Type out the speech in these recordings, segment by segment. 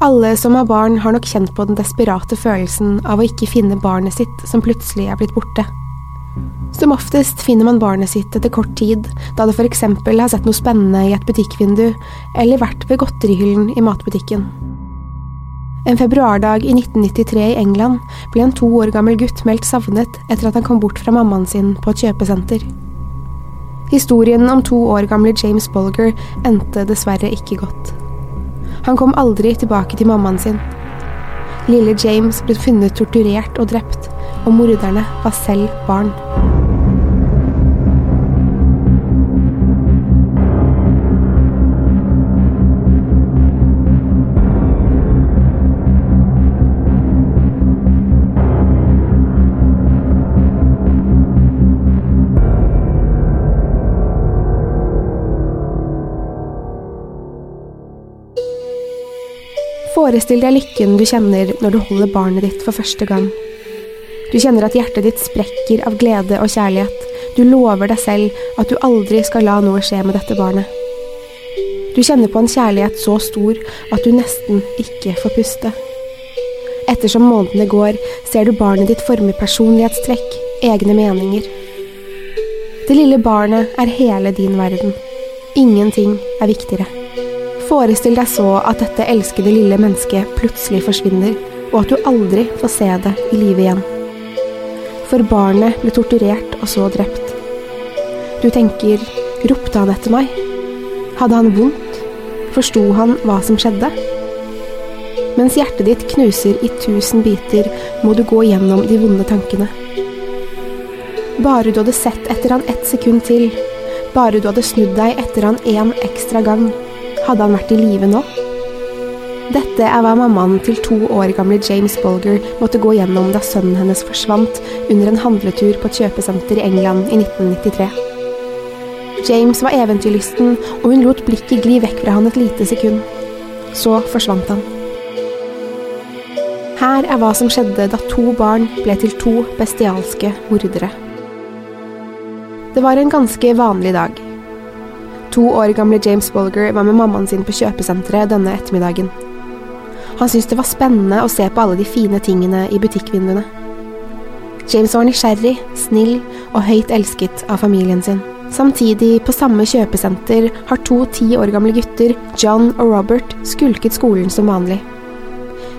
Alle som har barn, har nok kjent på den desperate følelsen av å ikke finne barnet sitt som plutselig er blitt borte. Som oftest finner man barnet sitt etter kort tid, da det f.eks. har sett noe spennende i et butikkvindu, eller vært ved godterihyllen i matbutikken. En februardag i 1993 i England ble en to år gammel gutt meldt savnet etter at han kom bort fra mammaen sin på et kjøpesenter. Historien om to år gamle James Bolger endte dessverre ikke godt. Han kom aldri tilbake til mammaen sin. Lille James ble funnet torturert og drept, og morderne var selv barn. Forestill deg lykken du kjenner når du holder barnet ditt for første gang. Du kjenner at hjertet ditt sprekker av glede og kjærlighet. Du lover deg selv at du aldri skal la noe skje med dette barnet. Du kjenner på en kjærlighet så stor at du nesten ikke får puste. Ettersom månedene går, ser du barnet ditt forme personlighetstrekk, egne meninger. Det lille barnet er hele din verden. Ingenting er viktigere. Forestill deg så at dette elskede lille mennesket plutselig forsvinner, og at du aldri får se det i live igjen. For barnet ble torturert og så drept. Du tenker, ropte han etter meg? Hadde han vondt? Forsto han hva som skjedde? Mens hjertet ditt knuser i tusen biter, må du gå gjennom de vonde tankene. Bare du hadde sett etter han ett sekund til, bare du hadde snudd deg etter han én ekstra gang, hadde han vært i live nå? Dette er hva mammaen til to år gamle James Bolger måtte gå gjennom da sønnen hennes forsvant under en handletur på et kjøpesenter i England i 1993. James var eventyrlysten, og hun lot blikket gli vekk fra han et lite sekund. Så forsvant han. Her er hva som skjedde da to barn ble til to bestialske mordere. Det var en ganske vanlig dag. To år gamle James Bolger var med mammaen sin på kjøpesenteret denne ettermiddagen. Han syntes det var spennende å se på alle de fine tingene i butikkvinduene. James var nysgjerrig, snill og høyt elsket av familien sin. Samtidig, på samme kjøpesenter, har to ti år gamle gutter, John og Robert, skulket skolen som vanlig.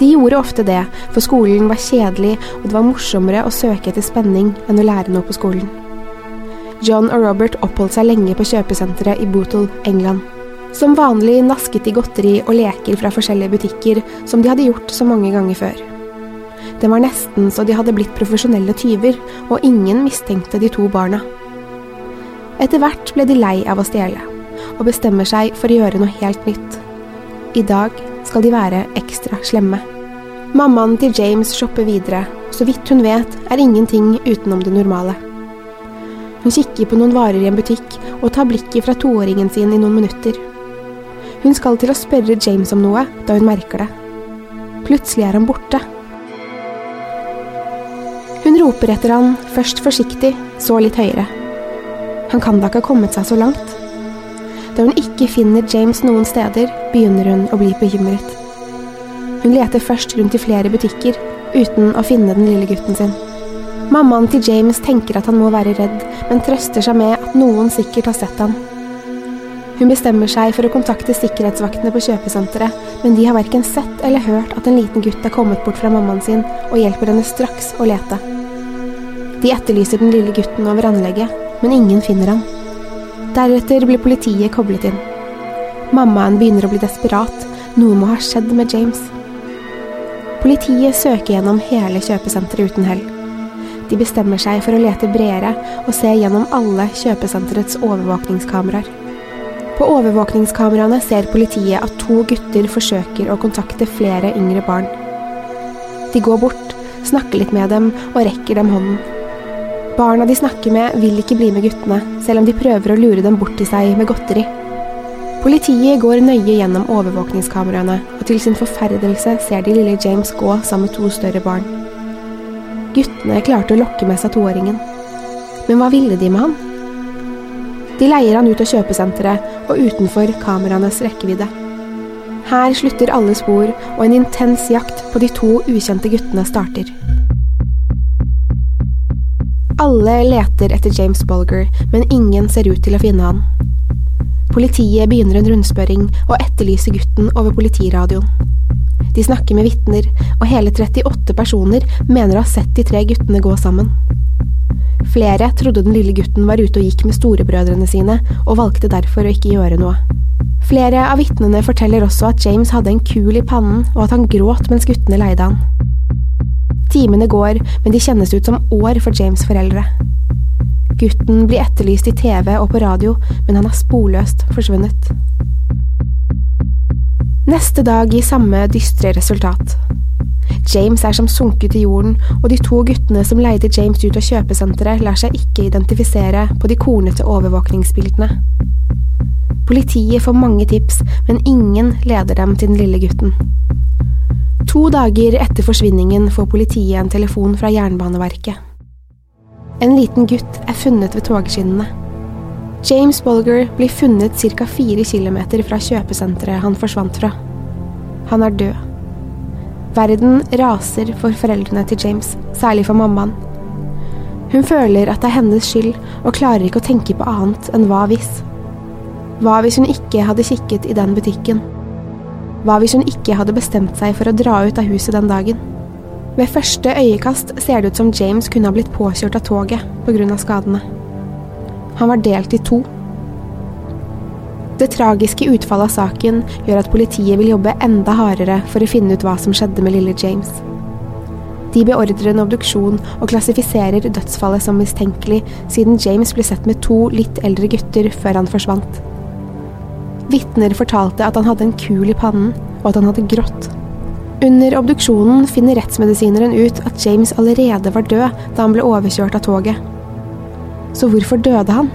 De gjorde ofte det, for skolen var kjedelig, og det var morsommere å søke etter spenning enn å lære noe på skolen. John og Robert oppholdt seg lenge på kjøpesenteret i Bootle, England. Som vanlig nasket de godteri og leker fra forskjellige butikker, som de hadde gjort så mange ganger før. Det var nesten så de hadde blitt profesjonelle tyver, og ingen mistenkte de to barna. Etter hvert ble de lei av å stjele, og bestemmer seg for å gjøre noe helt nytt. I dag skal de være ekstra slemme. Mammaen til James shopper videre, så vidt hun vet er ingenting utenom det normale. Hun kikker på noen varer i en butikk og tar blikket fra toåringen sin i noen minutter. Hun skal til å spørre James om noe da hun merker det. Plutselig er han borte. Hun roper etter han, først forsiktig, så litt høyere. Han kan da ikke ha kommet seg så langt? Da hun ikke finner James noen steder, begynner hun å bli bekymret. Hun leter først rundt i flere butikker, uten å finne den lille gutten sin. Mammaen til James tenker at han må være redd, men trøster seg med at noen sikkert har sett han. Hun bestemmer seg for å kontakte sikkerhetsvaktene på kjøpesenteret, men de har verken sett eller hørt at en liten gutt er kommet bort fra mammaen sin og hjelper henne straks å lete. De etterlyser den lille gutten over anlegget, men ingen finner han. Deretter blir politiet koblet inn. Mammaen begynner å bli desperat, noe må ha skjedd med James. Politiet søker gjennom hele kjøpesenteret uten hell. De bestemmer seg for å lete bredere og se gjennom alle kjøpesenterets overvåkningskameraer. På overvåkningskameraene ser politiet at to gutter forsøker å kontakte flere yngre barn. De går bort, snakker litt med dem og rekker dem hånden. Barna de snakker med, vil ikke bli med guttene, selv om de prøver å lure dem bort til seg med godteri. Politiet går nøye gjennom overvåkningskameraene, og til sin forferdelse ser de lille James gå sammen med to større barn. Guttene klarte å lokke med seg toåringen. Men hva ville de med han? De leier han ut av kjøpesenteret og utenfor kameraenes rekkevidde. Her slutter alle spor, og en intens jakt på de to ukjente guttene starter. Alle leter etter James Bolger, men ingen ser ut til å finne han. Politiet begynner en rundspørring og etterlyser gutten over politiradioen. De snakker med vitner, og hele 38 personer mener å ha sett de tre guttene gå sammen. Flere trodde den lille gutten var ute og gikk med storebrødrene sine, og valgte derfor å ikke gjøre noe. Flere av vitnene forteller også at James hadde en kul i pannen, og at han gråt mens guttene leide han. Timene går, men de kjennes ut som år for James' foreldre. Gutten blir etterlyst i TV og på radio, men han har sporløst forsvunnet. Neste dag gir samme dystre resultat. James er som sunket i jorden, og de to guttene som leide James ut av kjøpesenteret, lar seg ikke identifisere på de kornete overvåkningsbildene. Politiet får mange tips, men ingen leder dem til den lille gutten. To dager etter forsvinningen får politiet en telefon fra Jernbaneverket. En liten gutt er funnet ved togskinnene. James Bolger blir funnet ca. fire kilometer fra kjøpesenteret han forsvant fra. Han er død. Verden raser for foreldrene til James, særlig for mammaen. Hun føler at det er hennes skyld, og klarer ikke å tenke på annet enn hva hvis. Hva hvis hun ikke hadde kikket i den butikken? Hva hvis hun ikke hadde bestemt seg for å dra ut av huset den dagen? Ved første øyekast ser det ut som James kunne ha blitt påkjørt av toget pga. skadene. Han var delt i to det tragiske utfallet av saken gjør at politiet vil jobbe enda hardere for å finne ut hva som skjedde med lille James. De beordrer en obduksjon og klassifiserer dødsfallet som mistenkelig, siden James ble sett med to litt eldre gutter før han forsvant. Vitner fortalte at han hadde en kul i pannen, og at han hadde grått. Under obduksjonen finner rettsmedisineren ut at James allerede var død da han ble overkjørt av toget. Så hvorfor døde han?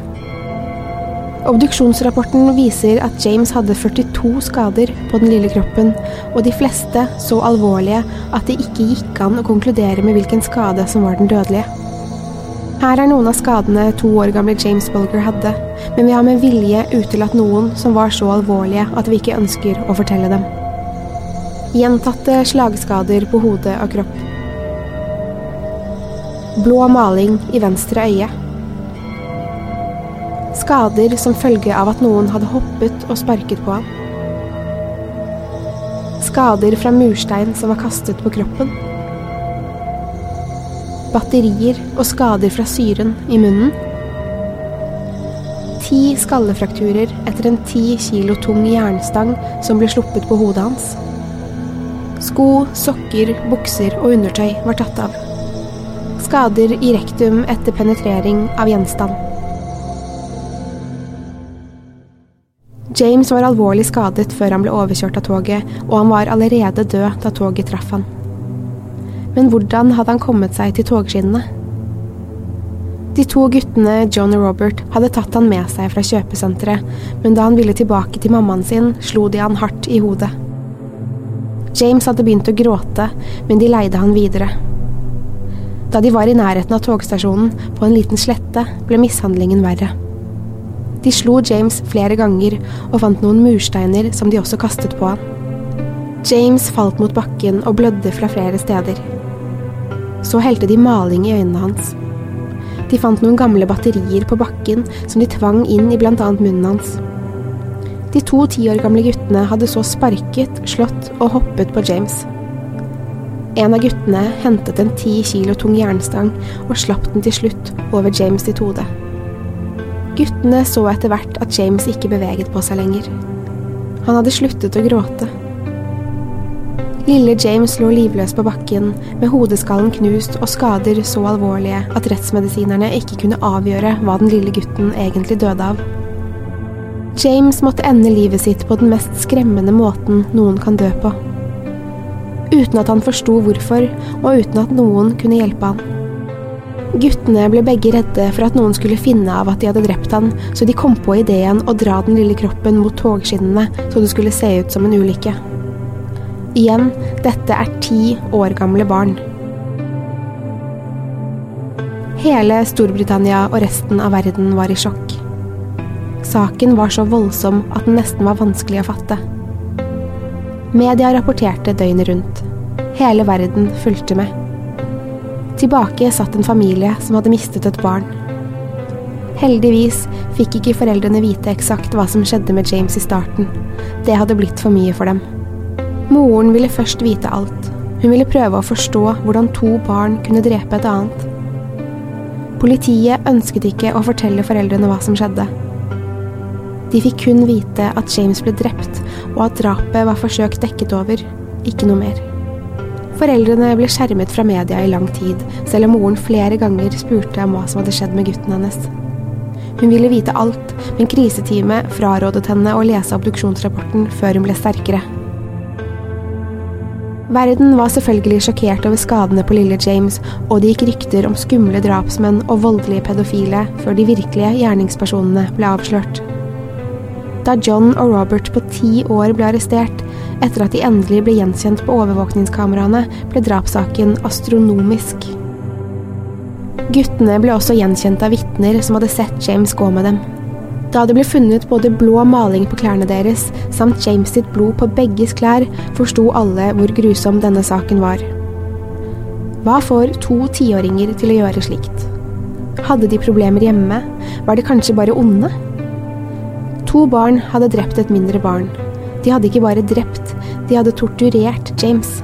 Obduksjonsrapporten viser at James hadde 42 skader på den lille kroppen, og de fleste så alvorlige at det ikke gikk an å konkludere med hvilken skade som var den dødelige. Her er noen av skadene to år gamle James Bulger hadde, men vi har med vilje utelatt noen som var så alvorlige at vi ikke ønsker å fortelle dem. Gjentatte slagskader på hode og kropp. Blå maling i venstre øye Skader som følge av at noen hadde hoppet og sparket på ham. Skader fra murstein som var kastet på kroppen. Batterier og skader fra syren i munnen. Ti skallefrakturer etter en ti kilo tung jernstang som ble sluppet på hodet hans. Sko, sokker, bukser og undertøy var tatt av. Skader i rektum etter penetrering av gjenstand. James var alvorlig skadet før han ble overkjørt av toget, og han var allerede død da toget traff han. Men hvordan hadde han kommet seg til togskinnene? De to guttene, John og Robert, hadde tatt han med seg fra kjøpesenteret, men da han ville tilbake til mammaen sin, slo de han hardt i hodet. James hadde begynt å gråte, men de leide han videre. Da de var i nærheten av togstasjonen, på en liten slette, ble mishandlingen verre. De slo James flere ganger og fant noen mursteiner som de også kastet på han. James falt mot bakken og blødde fra flere steder. Så helte de maling i øynene hans. De fant noen gamle batterier på bakken som de tvang inn i bl.a. munnen hans. De to ti år gamle guttene hadde så sparket, slått og hoppet på James. En av guttene hentet en ti kilo tung jernstang og slapp den til slutt over James sitt hode. Guttene så etter hvert at James ikke beveget på seg lenger. Han hadde sluttet å gråte. Lille James lå livløs på bakken, med hodeskallen knust og skader så alvorlige at rettsmedisinerne ikke kunne avgjøre hva den lille gutten egentlig døde av. James måtte ende livet sitt på den mest skremmende måten noen kan dø på. Uten at han forsto hvorfor, og uten at noen kunne hjelpe han. Guttene ble begge redde for at noen skulle finne av at de hadde drept han, så de kom på ideen å dra den lille kroppen mot togskinnene så det skulle se ut som en ulykke. Igjen, dette er ti år gamle barn. Hele Storbritannia og resten av verden var i sjokk. Saken var så voldsom at den nesten var vanskelig å fatte. Media rapporterte døgnet rundt. Hele verden fulgte med. Tilbake satt en familie som hadde mistet et barn. Heldigvis fikk ikke foreldrene vite eksakt hva som skjedde med James i starten. Det hadde blitt for mye for dem. Moren ville først vite alt. Hun ville prøve å forstå hvordan to barn kunne drepe et annet. Politiet ønsket ikke å fortelle foreldrene hva som skjedde. De fikk kun vite at James ble drept, og at drapet var forsøkt dekket over, ikke noe mer. Foreldrene ble skjermet fra media i lang tid, selv om moren flere ganger spurte om hva som hadde skjedd med gutten hennes. Hun ville vite alt, men kriseteamet frarådet henne å lese obduksjonsrapporten før hun ble sterkere. Verden var selvfølgelig sjokkert over skadene på lille James, og det gikk rykter om skumle drapsmenn og voldelige pedofile før de virkelige gjerningspersonene ble avslørt. Da John og Robert på ti år ble arrestert, etter at de endelig ble gjenkjent på overvåkningskameraene, ble drapssaken astronomisk. Guttene ble også gjenkjent av vitner som hadde sett James gå med dem. Da det ble funnet både blå maling på klærne deres samt James sitt blod på begges klær, forsto alle hvor grusom denne saken var. Hva får to tiåringer til å gjøre slikt? Hadde de problemer hjemme? Var de kanskje bare onde? To barn hadde drept et mindre barn. De hadde ikke bare drept, de hadde torturert James.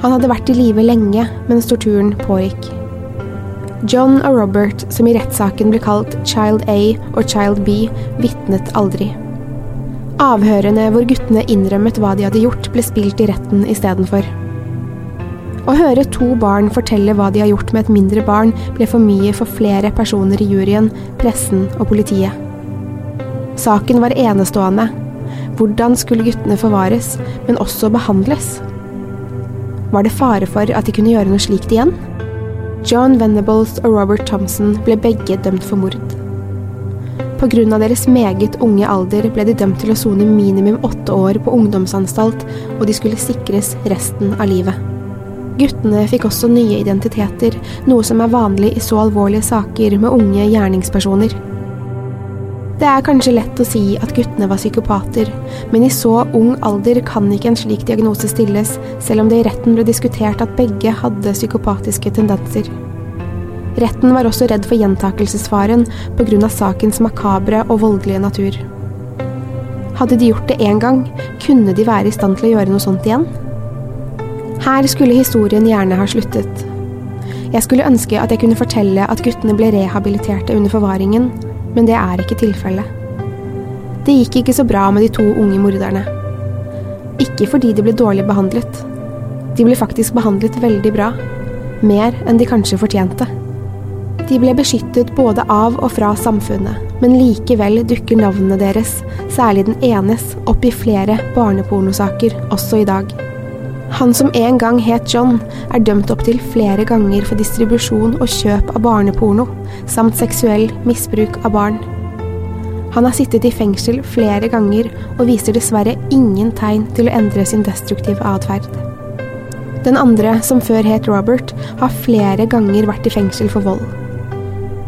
Han hadde vært i live lenge mens torturen pågikk. John og Robert, som i rettssaken ble kalt Child A og Child B, vitnet aldri. Avhørene hvor guttene innrømmet hva de hadde gjort, ble spilt i retten istedenfor. Å høre to barn fortelle hva de har gjort med et mindre barn, ble for mye for flere personer i juryen, pressen og politiet. Saken var enestående. Hvordan skulle guttene forvares, men også behandles? Var det fare for at de kunne gjøre noe slikt igjen? John Venables og Robert Thompson ble begge dømt for mord. Pga. deres meget unge alder ble de dømt til å sone minimum åtte år på ungdomsanstalt, og de skulle sikres resten av livet. Guttene fikk også nye identiteter, noe som er vanlig i så alvorlige saker med unge gjerningspersoner. Det er kanskje lett å si at guttene var psykopater, men i så ung alder kan ikke en slik diagnose stilles, selv om det i retten ble diskutert at begge hadde psykopatiske tendenser. Retten var også redd for gjentakelsesfaren pga. sakens makabre og voldelige natur. Hadde de gjort det én gang, kunne de være i stand til å gjøre noe sånt igjen? Her skulle historien gjerne ha sluttet. Jeg skulle ønske at jeg kunne fortelle at guttene ble rehabiliterte under forvaringen, men det er ikke tilfellet. Det gikk ikke så bra med de to unge morderne. Ikke fordi de ble dårlig behandlet. De ble faktisk behandlet veldig bra. Mer enn de kanskje fortjente. De ble beskyttet både av og fra samfunnet, men likevel dukker navnene deres, særlig den enes, opp i flere barnepornosaker også i dag. Han som en gang het John, er dømt opptil flere ganger for distribusjon og kjøp av barneporno, samt seksuell misbruk av barn. Han har sittet i fengsel flere ganger og viser dessverre ingen tegn til å endre sin destruktive atferd. Den andre, som før het Robert, har flere ganger vært i fengsel for vold.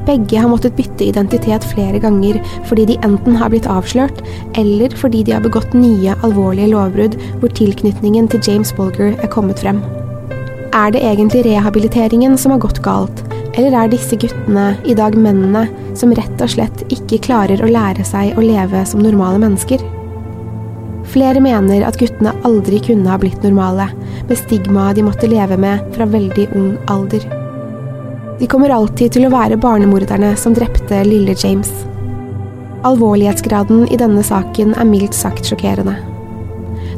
Begge har måttet bytte identitet flere ganger fordi de enten har blitt avslørt, eller fordi de har begått nye alvorlige lovbrudd hvor tilknytningen til James Bolger er kommet frem. Er det egentlig rehabiliteringen som har gått galt, eller er disse guttene, i dag mennene, som rett og slett ikke klarer å lære seg å leve som normale mennesker? Flere mener at guttene aldri kunne ha blitt normale, med stigmaet de måtte leve med fra veldig ung alder. De kommer alltid til å være barnemorderne som drepte lille James. Alvorlighetsgraden i denne saken er mildt sagt sjokkerende.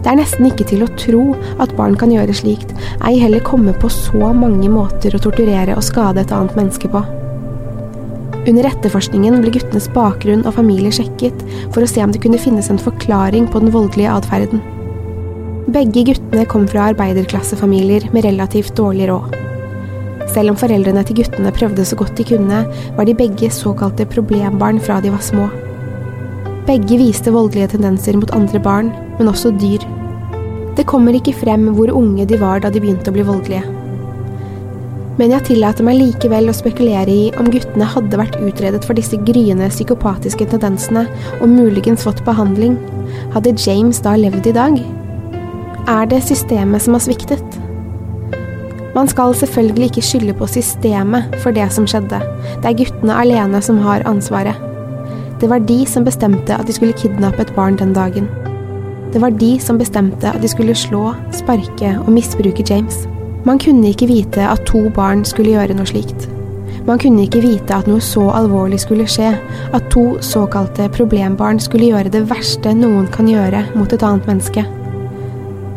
Det er nesten ikke til å tro at barn kan gjøre slikt, ei heller komme på så mange måter å torturere og skade et annet menneske på. Under etterforskningen ble guttenes bakgrunn og familie sjekket for å se om det kunne finnes en forklaring på den voldelige atferden. Begge guttene kom fra arbeiderklassefamilier med relativt dårlig råd. Selv om foreldrene til guttene prøvde så godt de kunne, var de begge såkalte problembarn fra de var små. Begge viste voldelige tendenser mot andre barn, men også dyr. Det kommer ikke frem hvor unge de var da de begynte å bli voldelige. Men jeg tillater meg likevel å spekulere i om guttene hadde vært utredet for disse gryende psykopatiske tendensene og muligens fått behandling. Hadde James da levd i dag? Er det systemet som har sviktet? Man skal selvfølgelig ikke skylde på systemet for det som skjedde. Det er guttene alene som har ansvaret. Det var de som bestemte at de skulle kidnappe et barn den dagen. Det var de som bestemte at de skulle slå, sparke og misbruke James. Man kunne ikke vite at to barn skulle gjøre noe slikt. Man kunne ikke vite at noe så alvorlig skulle skje, at to såkalte problembarn skulle gjøre det verste noen kan gjøre mot et annet menneske.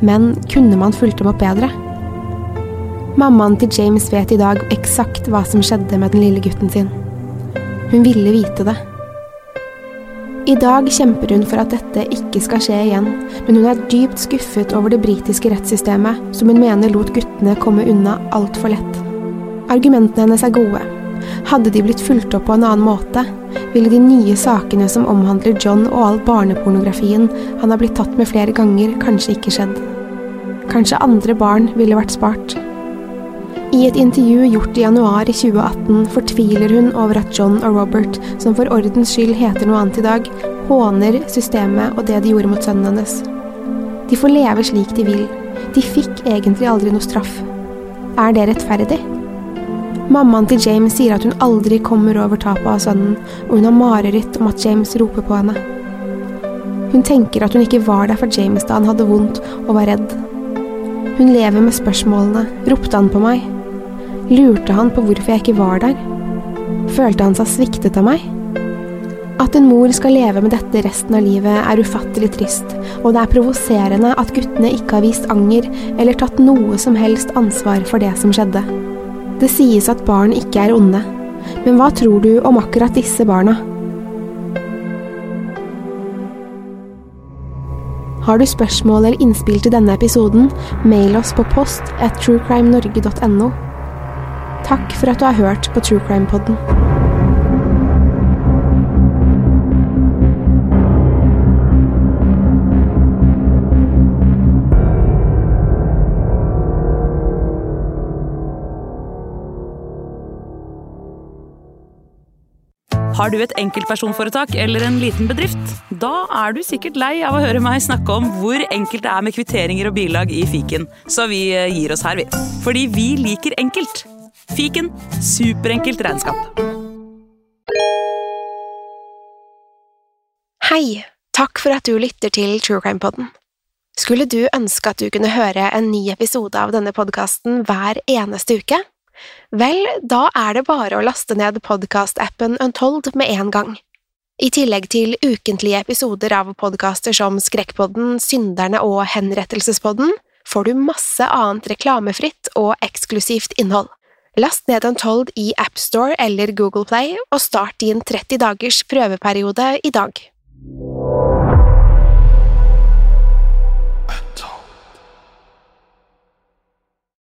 Men kunne man fulgt dem opp bedre? Mammaen til James vet i dag eksakt hva som skjedde med den lille gutten sin. Hun ville vite det. I dag kjemper hun for at dette ikke skal skje igjen, men hun er dypt skuffet over det britiske rettssystemet, som hun mener lot guttene komme unna altfor lett. Argumentene hennes er gode. Hadde de blitt fulgt opp på en annen måte, ville de nye sakene som omhandler John og all barnepornografien han har blitt tatt med flere ganger, kanskje ikke skjedd. Kanskje andre barn ville vært spart. I et intervju gjort i januar i 2018 fortviler hun over at John og Robert, som for ordens skyld heter noe annet i dag, håner systemet og det de gjorde mot sønnen hennes. De får leve slik de vil. De fikk egentlig aldri noe straff. Er det rettferdig? Mammaen til James sier at hun aldri kommer over tapet av sønnen, og hun har mareritt om at James roper på henne. Hun tenker at hun ikke var der for James da han hadde vondt og var redd. Hun lever med spørsmålene. Ropte han på meg? Lurte han på hvorfor jeg ikke var der? Følte han seg sviktet av meg? At en mor skal leve med dette resten av livet, er ufattelig trist, og det er provoserende at guttene ikke har vist anger eller tatt noe som helst ansvar for det som skjedde. Det sies at barn ikke er onde, men hva tror du om akkurat disse barna? Har du spørsmål eller innspill til denne episoden, mail oss på post at truecrimenorge.no. Takk for at du har hørt på True Crime Podden. Har du et enkeltpersonforetak eller en liten bedrift? Da er du sikkert lei av å høre meg snakke om hvor enkelt det er med kvitteringer og bilag i fiken, så vi eh, gir oss her, vi. Fordi vi liker enkelt. Fiken superenkelt regnskap. Hei! Takk for at du lytter til True Crime Podden. Skulle du ønske at du kunne høre en ny episode av denne podkasten hver eneste uke? Vel, da er det bare å laste ned podkastappen Untold med en gang. I tillegg til ukentlige episoder av podkaster som Skrekkpodden, Synderne og Henrettelsespodden, får du masse annet reklamefritt og eksklusivt innhold. Last ned Untold i AppStore eller Google Play, og start din 30 dagers prøveperiode i dag.